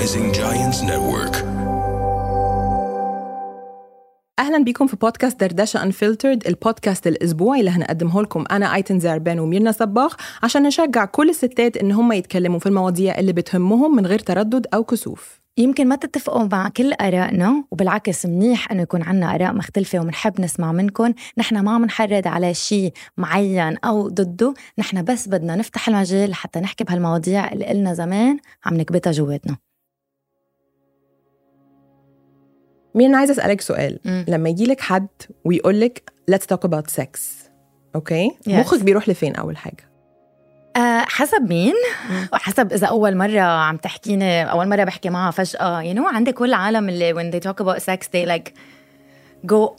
Rising Giants Network. أهلا بيكم في بودكاست دردشة انفلترد البودكاست الأسبوعي اللي هنقدمه لكم. أنا أيتن زعربان وميرنا صباغ عشان نشجع كل الستات إن هم يتكلموا في المواضيع اللي بتهمهم من غير تردد أو كسوف. يمكن ما تتفقوا مع كل آرائنا وبالعكس منيح إنه يكون عنا آراء مختلفة ومنحب نسمع منكم. نحن ما منحرض على شيء معين أو ضده. نحن بس بدنا نفتح المجال لحتى نحكي بهالمواضيع اللي قلنا زمان عم نكبتها جواتنا. ميرنا عايزه أسألك سؤال؟ مم. لما يجي لك حد ويقول لك let's talk about sex. أوكي Yes. مخك بيروح لفين أول حاجة؟ أه حسب مين؟ وحسب إذا أول مرة عم تحكيني أول مرة بحكي معها فجأة. You know عندك كل العالم اللي when they talk about sex they like go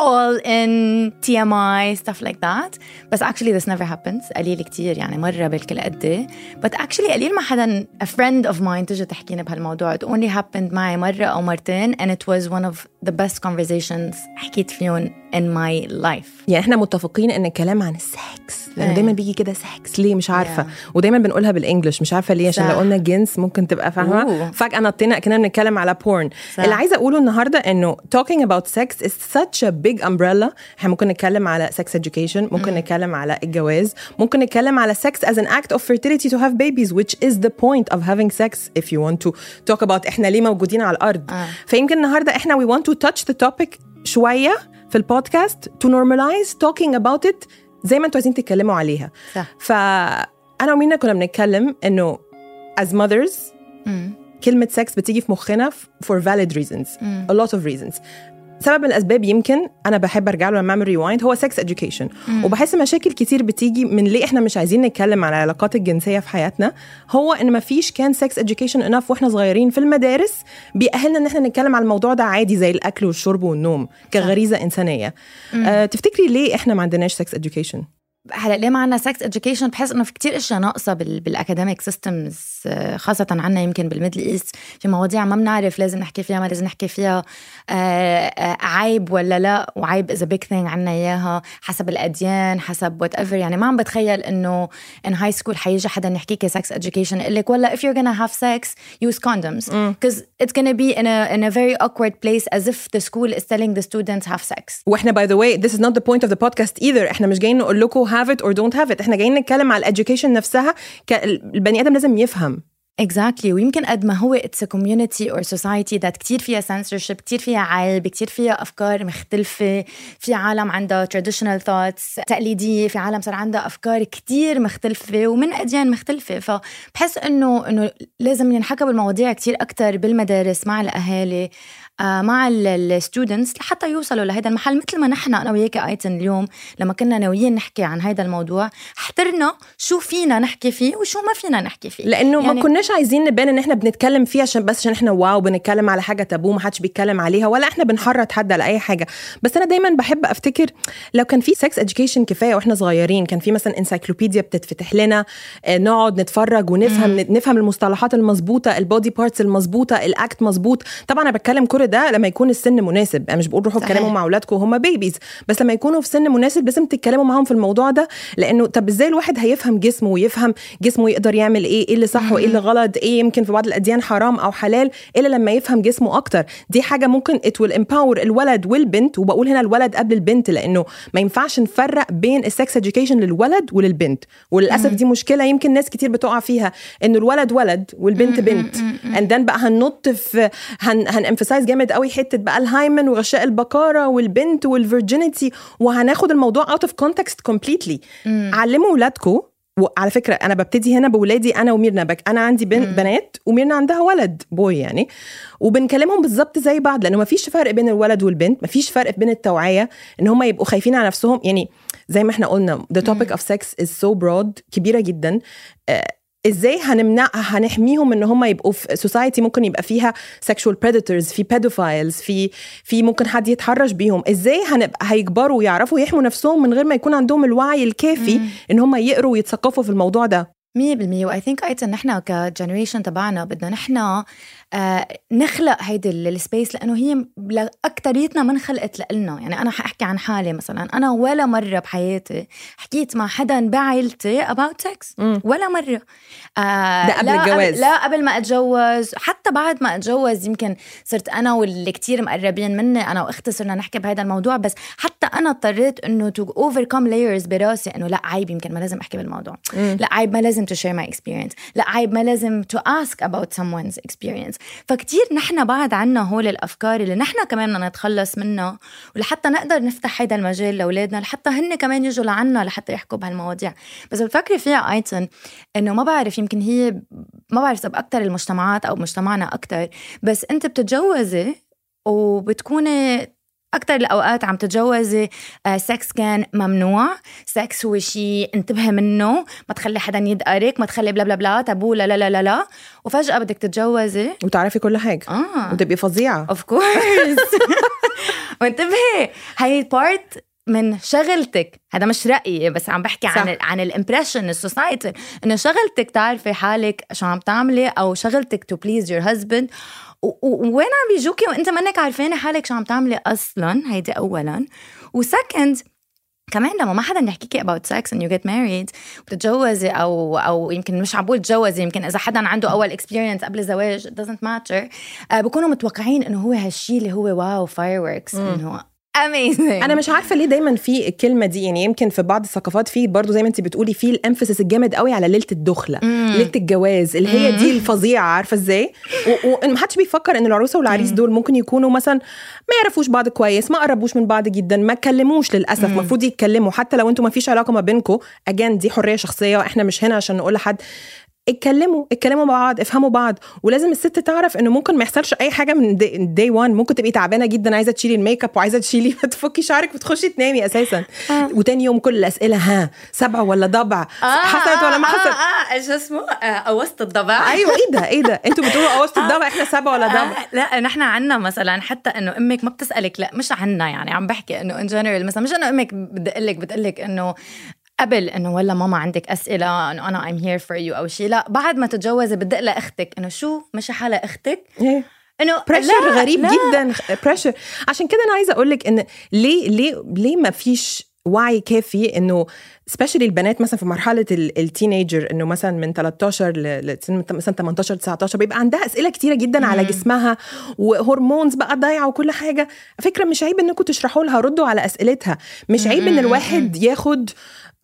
all in TMI stuff like that بس actually this never happens قليل كتير يعني مرة بالكل قد إيه. but actually قليل ما حدا a friend of mine تجي تحكيني بهالموضوع it only happened معي مرة أو مرتين and it was one of the best conversations حكيت فيهم in my life يعني إحنا متفقين ان الكلام عن السكس لأنه إيه. دايما بيجي كده سكس ليه مش عارفة Yeah. ودايما بنقولها بال English مش عارفة ليه عشان صح. لو قلنا جنس ممكن تبقى فاهمة أوه. فجأة نطينا كنا بنتكلم على porn صح. اللي عايزة أقوله النهارده إنه talking about sex is such a big umbrella إحنا ممكن نتكلم على sex education ممكن نتكلم على الجواز ممكن نتكلم على sex as an act of fertility to have babies which is the point of having sex if you want to talk about إحنا ليه موجودين على الأرض آه. فيمكن النهارده إحنا we want to touch the topic شوية في البودكاست to normalize talking about it زي ما أنتوا عايزين تتكلموا عليها صح. فأنا وميرنا كنا بنتكلم إنه as mothers مم. كلمة سكس بتيجي في مخنا for valid reasons a lot of reasons سبب من الأسباب يمكن أنا بحب أرجع له لما أعمل rewind هو سكس education. وبحس مشاكل كتير بتيجي من ليه إحنا مش عايزين نتكلم عن العلاقات الجنسية في حياتنا. هو إن مفيش كان سكس education enough وإحنا صغيرين في المدارس بيأهلنا إن إحنا نتكلم عن الموضوع ده عادي زي الأكل والشرب والنوم كغريزة إنسانية. أه تفتكري ليه إحنا ما عندناش سكس education هلا ليه ما عنا سكس education بحس إنه في كتير إشياء ناقصة بال بال academic systems خاصة عنا يمكن بال Middle East في مواضيع ما بنعرف لازم نحكي فيها ما لازم نحكي فيها. آه، آه، عيب ولا لا؟ وعيب is a big thing عنا إياها. حسب الأديان حسب whatever يعني ما عم بتخيل إنه in high school حيجي حدا يحكيكي سكس education. يقول لك والله if you're gonna have sex use condoms. because it's gonna be in a in a very awkward place as if the school is telling the students have sex. وإحنا by the way this is not the point of the podcast either. إحنا مش جايين نقول لكم have it or don't have it. إحنا جايين نتكلم على ال education نفسها البني آدم لازم يفهم. Exactly. ويمكن قد ما هو a community or society that كتير فيها censorship كتير فيها عيب كتير فيها أفكار مختلفة. في عالم عندها traditional thoughts تقليدية في عالم صار عندها أفكار كتير مختلفة ومن أديان مختلفة. فبحس إنه إنه لازم ينحكى بالمواضيع كتير أكتر بالمدارس مع الأهالي. آه، مع ال students لحتى يوصلوا لهذا المحل. مثل ما نحن أنا وياك ايتن اليوم لما كنا ناويين نحكي عن هذا الموضوع احترنا شو فينا نحكي فيه وشو ما فينا نحكي فيه. لأنه يعني ما كناش عايزين نبان إن إحنا بنتكلم فيه عشان بس عشان إحنا wow بنتكلم على حاجة تابو ما حدش بيتكلم عليها ولا إحنا بنحرض حد على أي حاجة. بس أنا دايما بحب أفتكر لو كان في سكس education كفاية وإحنا صغيرين كان في مثلا encyclopedia بتتفتح لنا آه، نقعد نتفرج ونفهم نفهم المصطلحات المظبوطة ال body parts المظبوطة ال act مظبوط. طبعا أنا بتكلم كل ده لما يكون السن مناسب. أنا مش بقول روحوا. اتكلموا مع أولادكم وهم babies بس لما يكونوا في سن مناسب لازم تتكلموا معاهم في الموضوع ده لأنه طب إزاي الواحد هيفهم جسمه ويفهم جسمه يقدر يعمل إيه؟ إيه اللي صح وإيه اللي غلط؟ إيه يمكن في بعض الأديان حرام أو حلال؟ إلا لما يفهم جسمه أكتر. دي حاجة ممكن it will empower الولد والبنت وبقول هنا الولد قبل البنت لأنه ما ينفعش نفرق بين السكس education للولد وللبنت. وللأسف دي مشكلة يمكن ناس كتير بتقع فيها إنه الولد ولد والبنت بنت. then بقى هننط في هن هن emphasize جامد قوي حتة بقى ال hymen وغشاء البكاره والبنت وال virginity وهناخد الموضوع out of context completely. علموا ولادكم وعلى فكرة أنا ببتدي هنا بولادي أنا وميرنا because أنا عندي بن بنات وميرنا عندها ولد boy يعني. وبنكلمهم بالظبط زي بعض لأنه ما فيش فرق بين الولد والبنت ما فيش فرق بين التوعية إن هم يبقوا خايفين على نفسهم. يعني زي ما إحنا قلنا the topic of sex is so broad كبيرة جدا. آه، إزاي هنمنع هنحميهم إن هم يبقوا في society ممكن يبقى فيها sexual predators في pedophiles في في ممكن حد يتحرش بيهم. إزاي هنبقى هيكبروا ويعرفوا يحموا نفسهم من غير ما يكون عندهم الوعي الكافي إن هم يقروا ويتثقفوا في الموضوع ده؟ 100% و I think أيضا نحن ك generation تبعنا بدنا نحن نخلق هيدي ال space لأنه هي لاكثريتنا من خلقت لنا يعني أنا حأحكي عن حالي مثلا. أنا ولا مرة بحياتي حكيت مع حدا بعائلتي about sex. ولا مرة. آه ده قبل الجواز. لا قبل ما أتجوز. حتى بعد ما أتجوز يمكن صرت أنا واللي كتير مقربين مني أنا وأختي صرنا نحكي بهذا الموضوع. بس حتى أنا اضطريت إنه to overcome layers براسي. إنه لا عيب يمكن ما لازم أحكي بالموضوع. مم. لا عيب ما لازم to share my experience لا عيب ما لازم to ask about someone's experience. فكتير نحن بعد عنا هول الأفكار اللي نحن كمان بدنا نتخلص منها ولحتى نقدر نفتح هيدا المجال لأولادنا لحتى هن كمان يجوا لعنا لحتى يحكوا بهالمواضيع. بس بفكري فيها أيضا إنه ما بعرف يمكن هي ما بعرف إذا باكثر المجتمعات أو مجتمعنا أكثر بس أنت بتتجوزي وبتكوني أكثر الأوقات عم تتجوزي سكس آه، كان ممنوع. سكس هو شيء انتبهي منه ما تخلي حدا يدقرك ما تخلي بلا بلا بلا تابو لا لا لا لا لا. وفجأة بدك تتجوزي. وتعرفي كل حاجة. آه. وتبقي فظيعة. of course وانتبهي هاي part من شغلتك. هذا مش رأيي بس عم بحكي صح. عن عن ال impression ال society إنه شغلتك تعرفي حالك شو عم تعملي أو شغلتك to please your husband وين عم بيجوكي؟ وإنت منك عارفانة حالك شو عم تعملي أصلا. هيدي اولا. و second كمان لما ما حدا يحكيكي about sex and you get married بتتجوزي أو أو يمكن مش عم بقول تجوزي يمكن إذا حدا عنده أول experience قبل الزواج it doesn't matter. آه بكونوا متوقعين إنه هو هالشيء اللي هو واو fireworks إنه amazing. أنا مش عارفة ليه دايما في الكلمة دي يعني يمكن في بعض الثقافات في برضو زي ما انت بتقولي في الامفاسيس الجامد قوي على ليلة الدخلة مم. ليلة الجواز اللي هي دي الفظيعة عارفة إزاي؟ ومحدش بيفكر إن العروسة والعريس دول ممكن يكونوا مثلا ما يعرفوش بعض كويس ما قربوش من بعض جدا ما اتكلموش للأسف المفروض يتكلموا حتى لو أنتوا ما فيش علاقة ما بينكم اجان دي حرية شخصية وإحنا مش هنا عشان نقول لحد اتكلموا اتكلموا مع بعض افهموا بعض. ولازم الست تعرف إنه ممكن ما يحصلش أي حاجة من دي 1 ممكن تبقي تعبانة جدا عايزة تشيلي ال make up وعايزة تشيلي تفكي شعرك وتخشي تنامي أساسا. آه. وتاني يوم كل الأسئلة ها سبع ولا ضبع؟ آه. حصلت ولا ما حصلت؟ آه آه شو اسمه؟ آه قوست الضبع. أيوه إيه ده إيه ده؟ أنتوا بتقولوا قوست آه. الضبع إحنا سبع ولا ضبع؟ آه لا نحن عنا مثلا حتى إنه أمك ما بتسألك لا مش عنا يعني عم بحكي إنه in general مثلا مش إنه أمك بتقلك بتقلك إنه قبل إنه ولا ماما عندك أسئلة إنه أنا I'm here for you أو شيء لا بعد ما تتجوزي بدق لأختك. إنه شو؟ مش حالها أختك. إيه. إنه pressure غريب لا. جدا. pressure عشان كده أنا عايزة أقول لك إن ليه ليه ليه ما فيش وعي كافي إنه especially البنات مثلا في مرحلة ال teenager إنه مثلا من 13 ل مثلا 18 19 بيبقى عندها أسئلة كتيرة جدا مم. على جسمها و hormones بقى ضايعة وكل حاجة. فكرة مش عيب إنكم تشرحوا لها ردوا على أسئلتها. مش عيب إن الواحد ياخد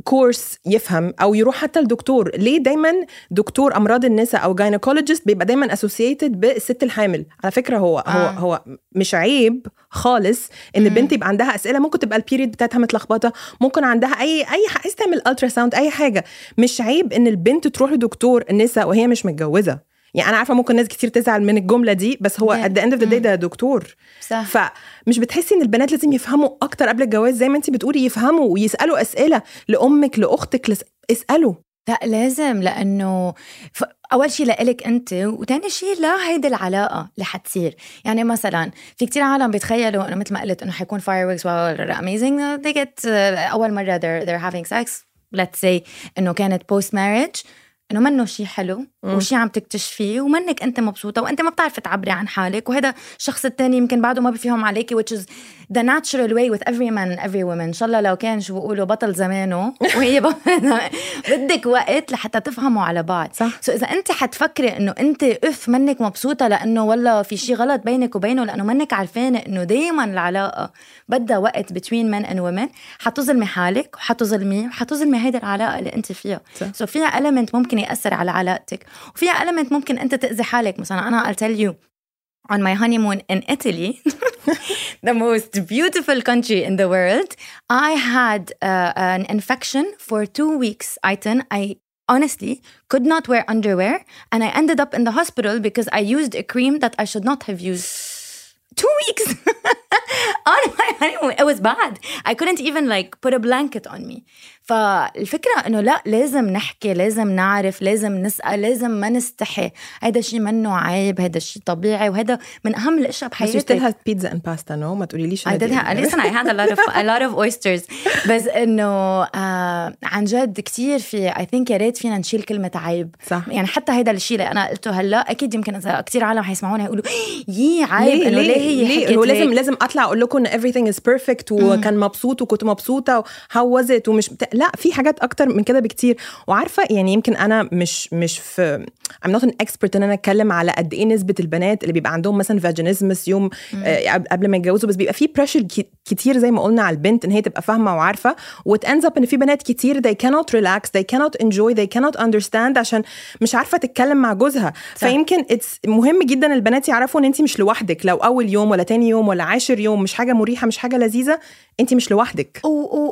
كورس يفهم أو يروح حتى لدكتور. ليه دايما دكتور أمراض النساء أو gynecologist بيبقى دايما associated بالست الحامل؟ على فكرة هو آه. هو هو مش عيب خالص إن البنت يبقى عندها أسئلة. ممكن تبقى ال period بتاعتها متلخبطة. ممكن عندها أي أي عايز تعمل ultrasound أي حاجة. مش عيب إن البنت تروح لدكتور النساء وهي مش متجوزة. يعني أنا عارفة ممكن ناس كتير تزعل من الجملة دي بس هو at the end of the day ده دكتور. صح. فمش بتحسي إن البنات لازم يفهموا أكتر قبل الجواز؟ زي ما انت بتقولي يفهموا ويسألوا أسئلة لأمك لأختك لس... اسألوا. لا لازم لأنه ف... أول شيء لإلك أنت وثاني شيء لا هيدي العلاقة اللي حتصير. يعني مثلا في كتير عالم بيتخيلوا إنه مثل ما قلت إنه حيكون fireworks well amazing they get uh, أول مرة they're, they're having sex let's say إنه كانت post marriage. إنه منه شيء حلو وشيء عم تكتشفيه ومنك أنت مبسوطة وأنت ما بتعرفي تعبري عن حالك وهذا الشخص الثاني يمكن بعده ما بيفهم عليكي which is the natural way with every man and every woman. إن شاء الله لو كان شو بيقولوا بطل زمانه وهي بدك وقت لحتى تفهموا على بعض. صح. so إذا أنت حتفكري إنه أنت if منك مبسوطة لأنه والله في شيء غلط بينك وبينه لأنه منك عارفانة إنه دائما العلاقة بدها وقت between men and women. حتظلمي حالك وحتظلميه وحتظلمي هيدي العلاقة اللي أنت فيها. so so فيها element ممكن ياثر على علاقتك وفيها element ممكن انت تاذي حالك مثلا انا I'll tell you on my honeymoon in Italy, the most beautiful country in the world, I had uh, an infection for two weeks. Aitan, I honestly could not wear underwear, and I ended up in the hospital because I used a cream that I should not have used. Two weeks on my honeymoon. It was bad. I couldn't even like put a blanket on me. فالفكرة إنه لا لازم نحكي لازم نعرف لازم نسأل لازم ما نستحي. هذا شيء منه عيب هذا شيء طبيعي وهذا من أهم الأشياء بس you still بحياتك have pizza and pasta no ما تقوليليش I did have, listen I had a lot of a lot of oysters. بس إنه آه عن جد كتير في I think يا ريت فينا نشيل كلمة عيب. صح. يعني حتى هيدا الشيء اللي أنا قلته هلأ أكيد يمكن إذا كتير عالم حيسمعونا يقولوا يي عيب إنه ليه؟ هي ليه؟ هو لازم؟ لازم أطلع أقول لكم everything is perfect وكان مبسوط وكنت مبسوطة how was it ومش. لا في حاجات أكتر من كده بكتير. وعارفة يعني يمكن أنا مش مش في I'm not an expert إن أنا أتكلم على قد إيه نسبة البنات اللي بيبقى عندهم مثلا vaginismus يوم آه قبل ما يتجوزوا بس بيبقى في pressure كتير زي ما قلنا على البنت إن هي تبقى فاهمة وعارفة. what ends up إن في بنات كتير they cannot relax they cannot enjoy they cannot understand عشان مش عارفة تتكلم مع جوزها. فيمكن it's مهم جدا البنات يعرفوا إن انت مش لوحدك. لو أول يوم ولا تاني يوم ولا عاشر يوم مش حاجة مريحة مش حاجة لذيذة انت مش لوحدك.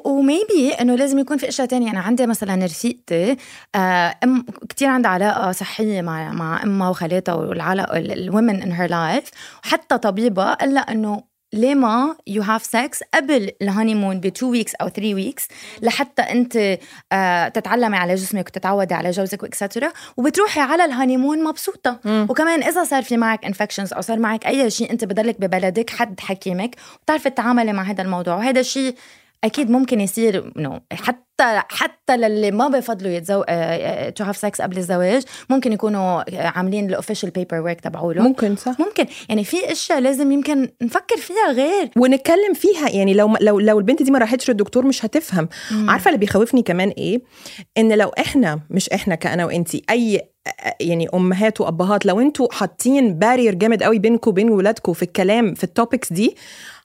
و maybe إنه لازم يكون في أشياء تانية. أنا عندي مثلا رفيقتي آه، أم كثير عندها علاقة صحية مع مع أمها وخالاتها والعلاقه ال women in her life وحتى طبيبة قال لها إنه ليه ما you have sex قبل ال honeymoon ب 2 weeks أو 3 weeks لحتى أنت آه تتعلمي على جسمك وتتعودي على جوزك و etcetera وبتروحي على ال honeymoon مبسوطة. مم. وكمان إذا صار في معك infections أو صار معك أي شيء أنت بضلك ببلدك حد حكيمك وبتعرفي تتعاملي مع هذا الموضوع. وهذا الشيء أكيد ممكن يصير إنه حتى حتى للي ما بفضلوا يتزو to have sex قبل الزواج ممكن يكونوا عاملين ال official paperwork تبعوله ممكن صح. ممكن. يعني في أشياء لازم يمكن نفكر فيها غير. ونتكلم فيها يعني لو لو لو البنت دي ما راحتش للدكتور مش هتفهم. مم. عارفة اللي بيخوفني كمان إيه؟ إن لو إحنا مش إحنا كأنا وإنتي أي يعني أمهات وأبهات لو إنتوا حاطين barrier جامد قوي بينكم وبين ولادكم في الكلام في ال topics دي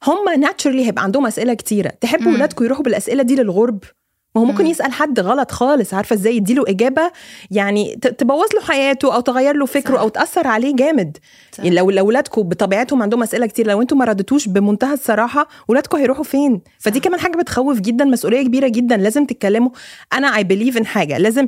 هم ناتشرلي هيبقى عندهم أسئلة كتيرة. تحبوا ولادكم يروحوا بالأسئلة دي للغرب؟ ما هو ممكن مم. يسأل حد غلط خالص عارفة إزاي يديله إجابة؟ يعني تبوظ له حياته أو تغير له فكره صح. أو تأثر عليه جامد. صح. يعني لو اولادكم بطبيعتهم عندهم أسئلة كتير لو أنتم ما ردتوش بمنتهى الصراحة ولادكم هيروحوا فين؟ فدي صح. كمان حاجة بتخوف جدا مسؤولية كبيرة جدا. لازم تتكلموا. أنا اي بليف ان حاجة. لازم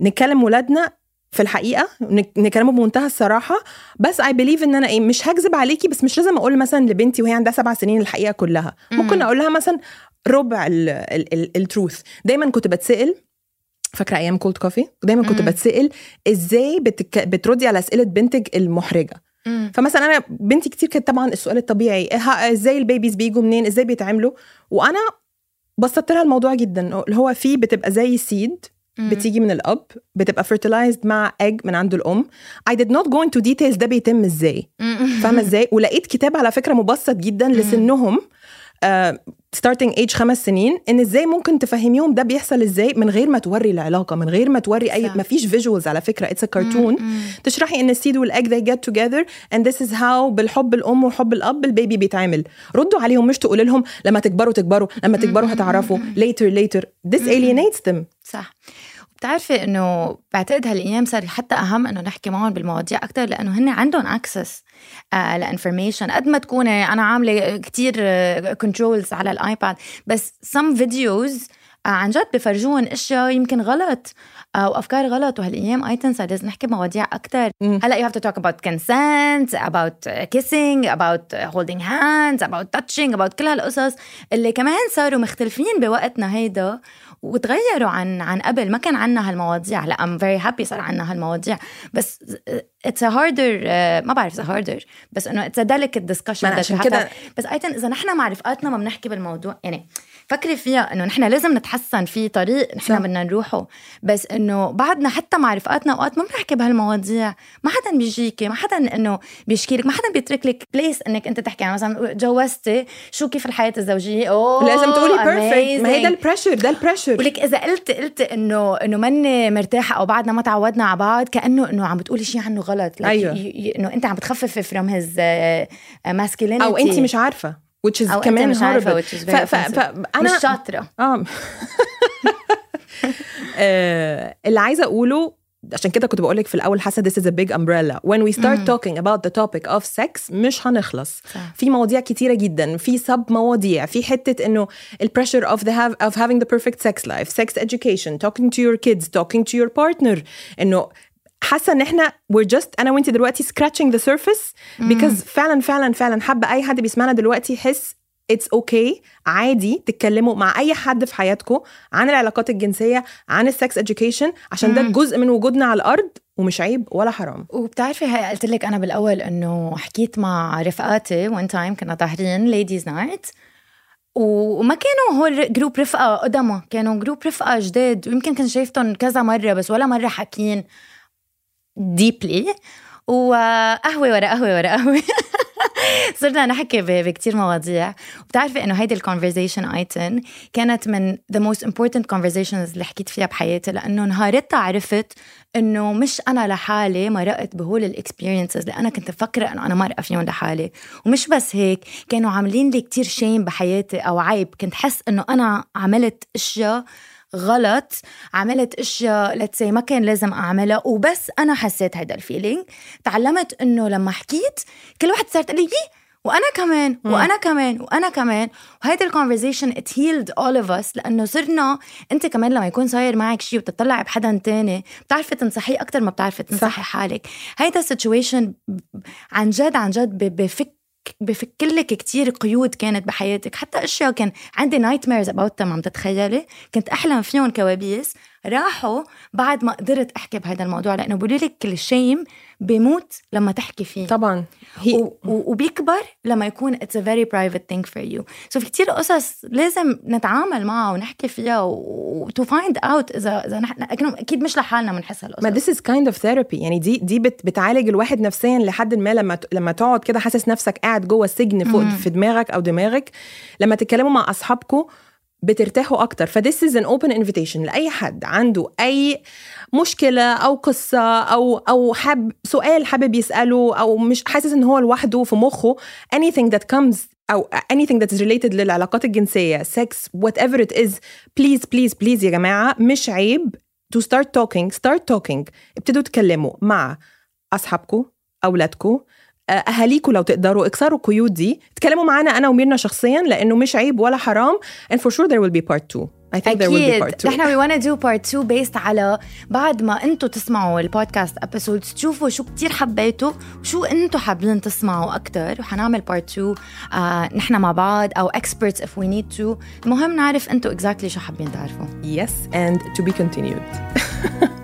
نكلم ولادنا في الحقيقة نكلمه بمنتهى الصراحة. بس I believe إن أنا إيه مش هكذب عليكي بس مش لازم أقول مثلا لبنتي وهي عندها سبع سنين الحقيقة كلها. ممكن أقول لها مثلا ربع ال truth دايما كنت بتسأل فاكرة أيام Cold Coffee دايما كنت. بتسأل إزاي بتك... بتردي على أسئلة بنتك المحرجة. مم. فمثلا أنا بنتي كتير كانت طبعا السؤال الطبيعي إزاي ال babies بيجوا منين؟ إزاي بيتعملوا وأنا بسطت لها الموضوع جدا اللي هو فيه بتبقى زي seed بتيجي من الأب بتبقى fertilized مع اج من عند الأم. I did not go into details ده بيتم إزاي. فاهمة إزاي؟ ولقيت كتاب على فكرة مبسط جدا لسنهم starting uh, age خمس سنين إن إزاي ممكن تفهميهم ده بيحصل إزاي من غير ما توري العلاقة من غير ما توري أي ما فيش visuals على فكرة it's a كرتون تشرحي إن ال seed وال egg they get together and this is how بالحب الأم وحب الأب البيبي بيتعمل ردوا عليهم مش تقولي لهم لما تكبروا تكبروا لما تكبروا هتعرفوا later later. This alienates them. صح. بتعرفي إنه بعتقد هالأيام صار حتى أهم إنه نحكي معهم بالمواضيع أكثر لأنه هن عندهم access آه ل information قد ما تكوني أنا عاملة كتير controls على الآيباد بس some videos آه عن جد بفرجون أشياء يمكن غلط آه وأفكار غلط. وهالأيام even صار لازم نحكي مواضيع أكثر هلأ you have to talk about consent about kissing about holding hands about touching about كل هالقصص اللي كمان صاروا مختلفين بوقتنا هيدا. وتغيروا عن عن قبل. ما كان عنا هالمواضيع. لا I'm very happy صار عنا هالمواضيع. بس it's a harder ما بعرف إذا harder بس إنه it's a delicate discussion عشان كده بس even إذا نحن مع رفقاتنا ما بنحكي بالموضوع. يعني فكري فيها إنه نحن لازم نتحسن في طريق نحن بدنا نروحه. بس إنه بعدنا حتى مع رفقاتنا أوقات ما بنحكي بهالمواضيع. ما حدا بيجيكي ما حدا إنه بيشكي لك ما حدا بيترك لك place إنك أنت تحكي. يعني مثلا جوزتي شو كيف الحياة الزوجية؟ أوه لازم تقولي perfect ما هي ده ال pressure ده ال pressure ولك إذا قلت قلت إنه إنه ماني مرتاحة أو بعدنا ما تعودنا على بعض كأنه إنه عم بتقولي شيء عنه غلط. أيوه. إنه أنت عم بتخففي from his masculinity أو انت مش عارفة. Which is أو كمان مش عارفة which is ف... ف... ف... أنا مش شاطرة آه اللي عايزة أقوله عشان كده كنت بقول لك في الأول حاسه this is a big umbrella when we start mm. talking about the topic of sex مش هنخلص صح. في مواضيع كتيره جدا في sub مواضيع في حتة انه ال pressure of the have of having the perfect sex life sex education talking to your kids talking to your partner انه حاسة إن إحنا we're just أنا وانت دلوقتي scratching the surface because فعلا فعلا فعلا حابة أي حد بيسمعنا دلوقتي يحس it's okay okay. عادي تتكلموا مع أي حد في حياتكم عن العلاقات الجنسية عن ال sex education عشان ده جزء من وجودنا على الأرض ومش عيب ولا حرام. وبتعرفي هي قلت لك أنا بالأول إنه حكيت مع رفقاتي one time كنا ظاهرين ladies night وما كانوا هول group رفقة قدما كانوا group رفقة جداد ويمكن كنت شايفتهم كذا مرة بس ولا مرة حاكيين. deeply وقهوة ورا قهوة ورا قهوة. صرنا نحكي بكتير مواضيع. وبتعرفي إنه هيدي ال conversation even كانت من the most important conversations اللي حكيت فيها بحياتي لأنه نهارتها عرفت إنه مش أنا لحالي مرقت بهول ال experiences اللي أنا كنت مفكرة إنه أنا مرقه فيهم لحالي. ومش بس هيك كانوا عاملين لي كتير shame بحياتي أو عيب. كنت حس إنه أنا عملت أشياء غلط عملت أشياء let's say ما كان لازم أعملها وبس أنا حسيت هيدا ال feeling تعلمت إنه لما حكيت كل واحد صارت تقول لي وأنا كمان وأنا كمان وأنا كمان. وهيدي ال conversation it healed all of us لأنه صرنا أنت كمان لما يكون صاير معك شيء وتطلع بحدا تاني بتعرفي تنصحيه أكثر ما بتعرفي تنصحي حالك. هيدا situation عن جد عن جد بفك بفك لك كتير قيود كانت بحياتك. حتى أشياء كان عندي nightmares about عم تتخيلي؟ كنت أحلم فيهم كوابيس. راحوا بعد ما قدرت أحكي بهذا الموضوع لأنه بيقولوا لك ال shame بيموت لما تحكي فيه. طبعا. هي... و... وبيكبر لما يكون it's a very private thing for you so في كثير قصص لازم نتعامل معها ونحكي فيها و to find out اذا إذا نحن أكيد مش لحالنا بنحس هالقصص ما this is kind of therapy يعني دي دي بت... بتعالج الواحد نفسيا لحد ما لما ت... لما تقعد كده حاسس نفسك قاعد جوه السجن فوق في دماغك أو دماغك. لما تتكلموا مع اصحابكم بترتاحوا أكتر. ف this is an open invitation لأي حد عنده أي مشكلة أو قصة أو أو حب سؤال حابب يسأله أو مش حاسس إن هو لوحده في مخه anything that comes أو anything that is related للعلاقات الجنسية sex whatever it is please please please يا جماعة مش عيب to start talking start talking. ابتدوا تكلموا مع أصحابكم أولادكم اهاليكم لو تقدروا اكسروا القيود دي. تكلموا معانا أنا وميرنا شخصيا لأنه مش عيب ولا حرام. And for sure there will be part 2 I think there will be part 2 نحن we wanna do part 2 based على بعد ما أنتم تسمعوا البودكاست ابيسودز تشوفوا شو كتير حبيتوا وشو أنتم حابين تسمعوا أكثر وحنعمل part 2 آه نحن مع بعض أو experts if we need to. المهم نعرف أنتم exactly شو حابين تعرفوا. Yes and to be continued.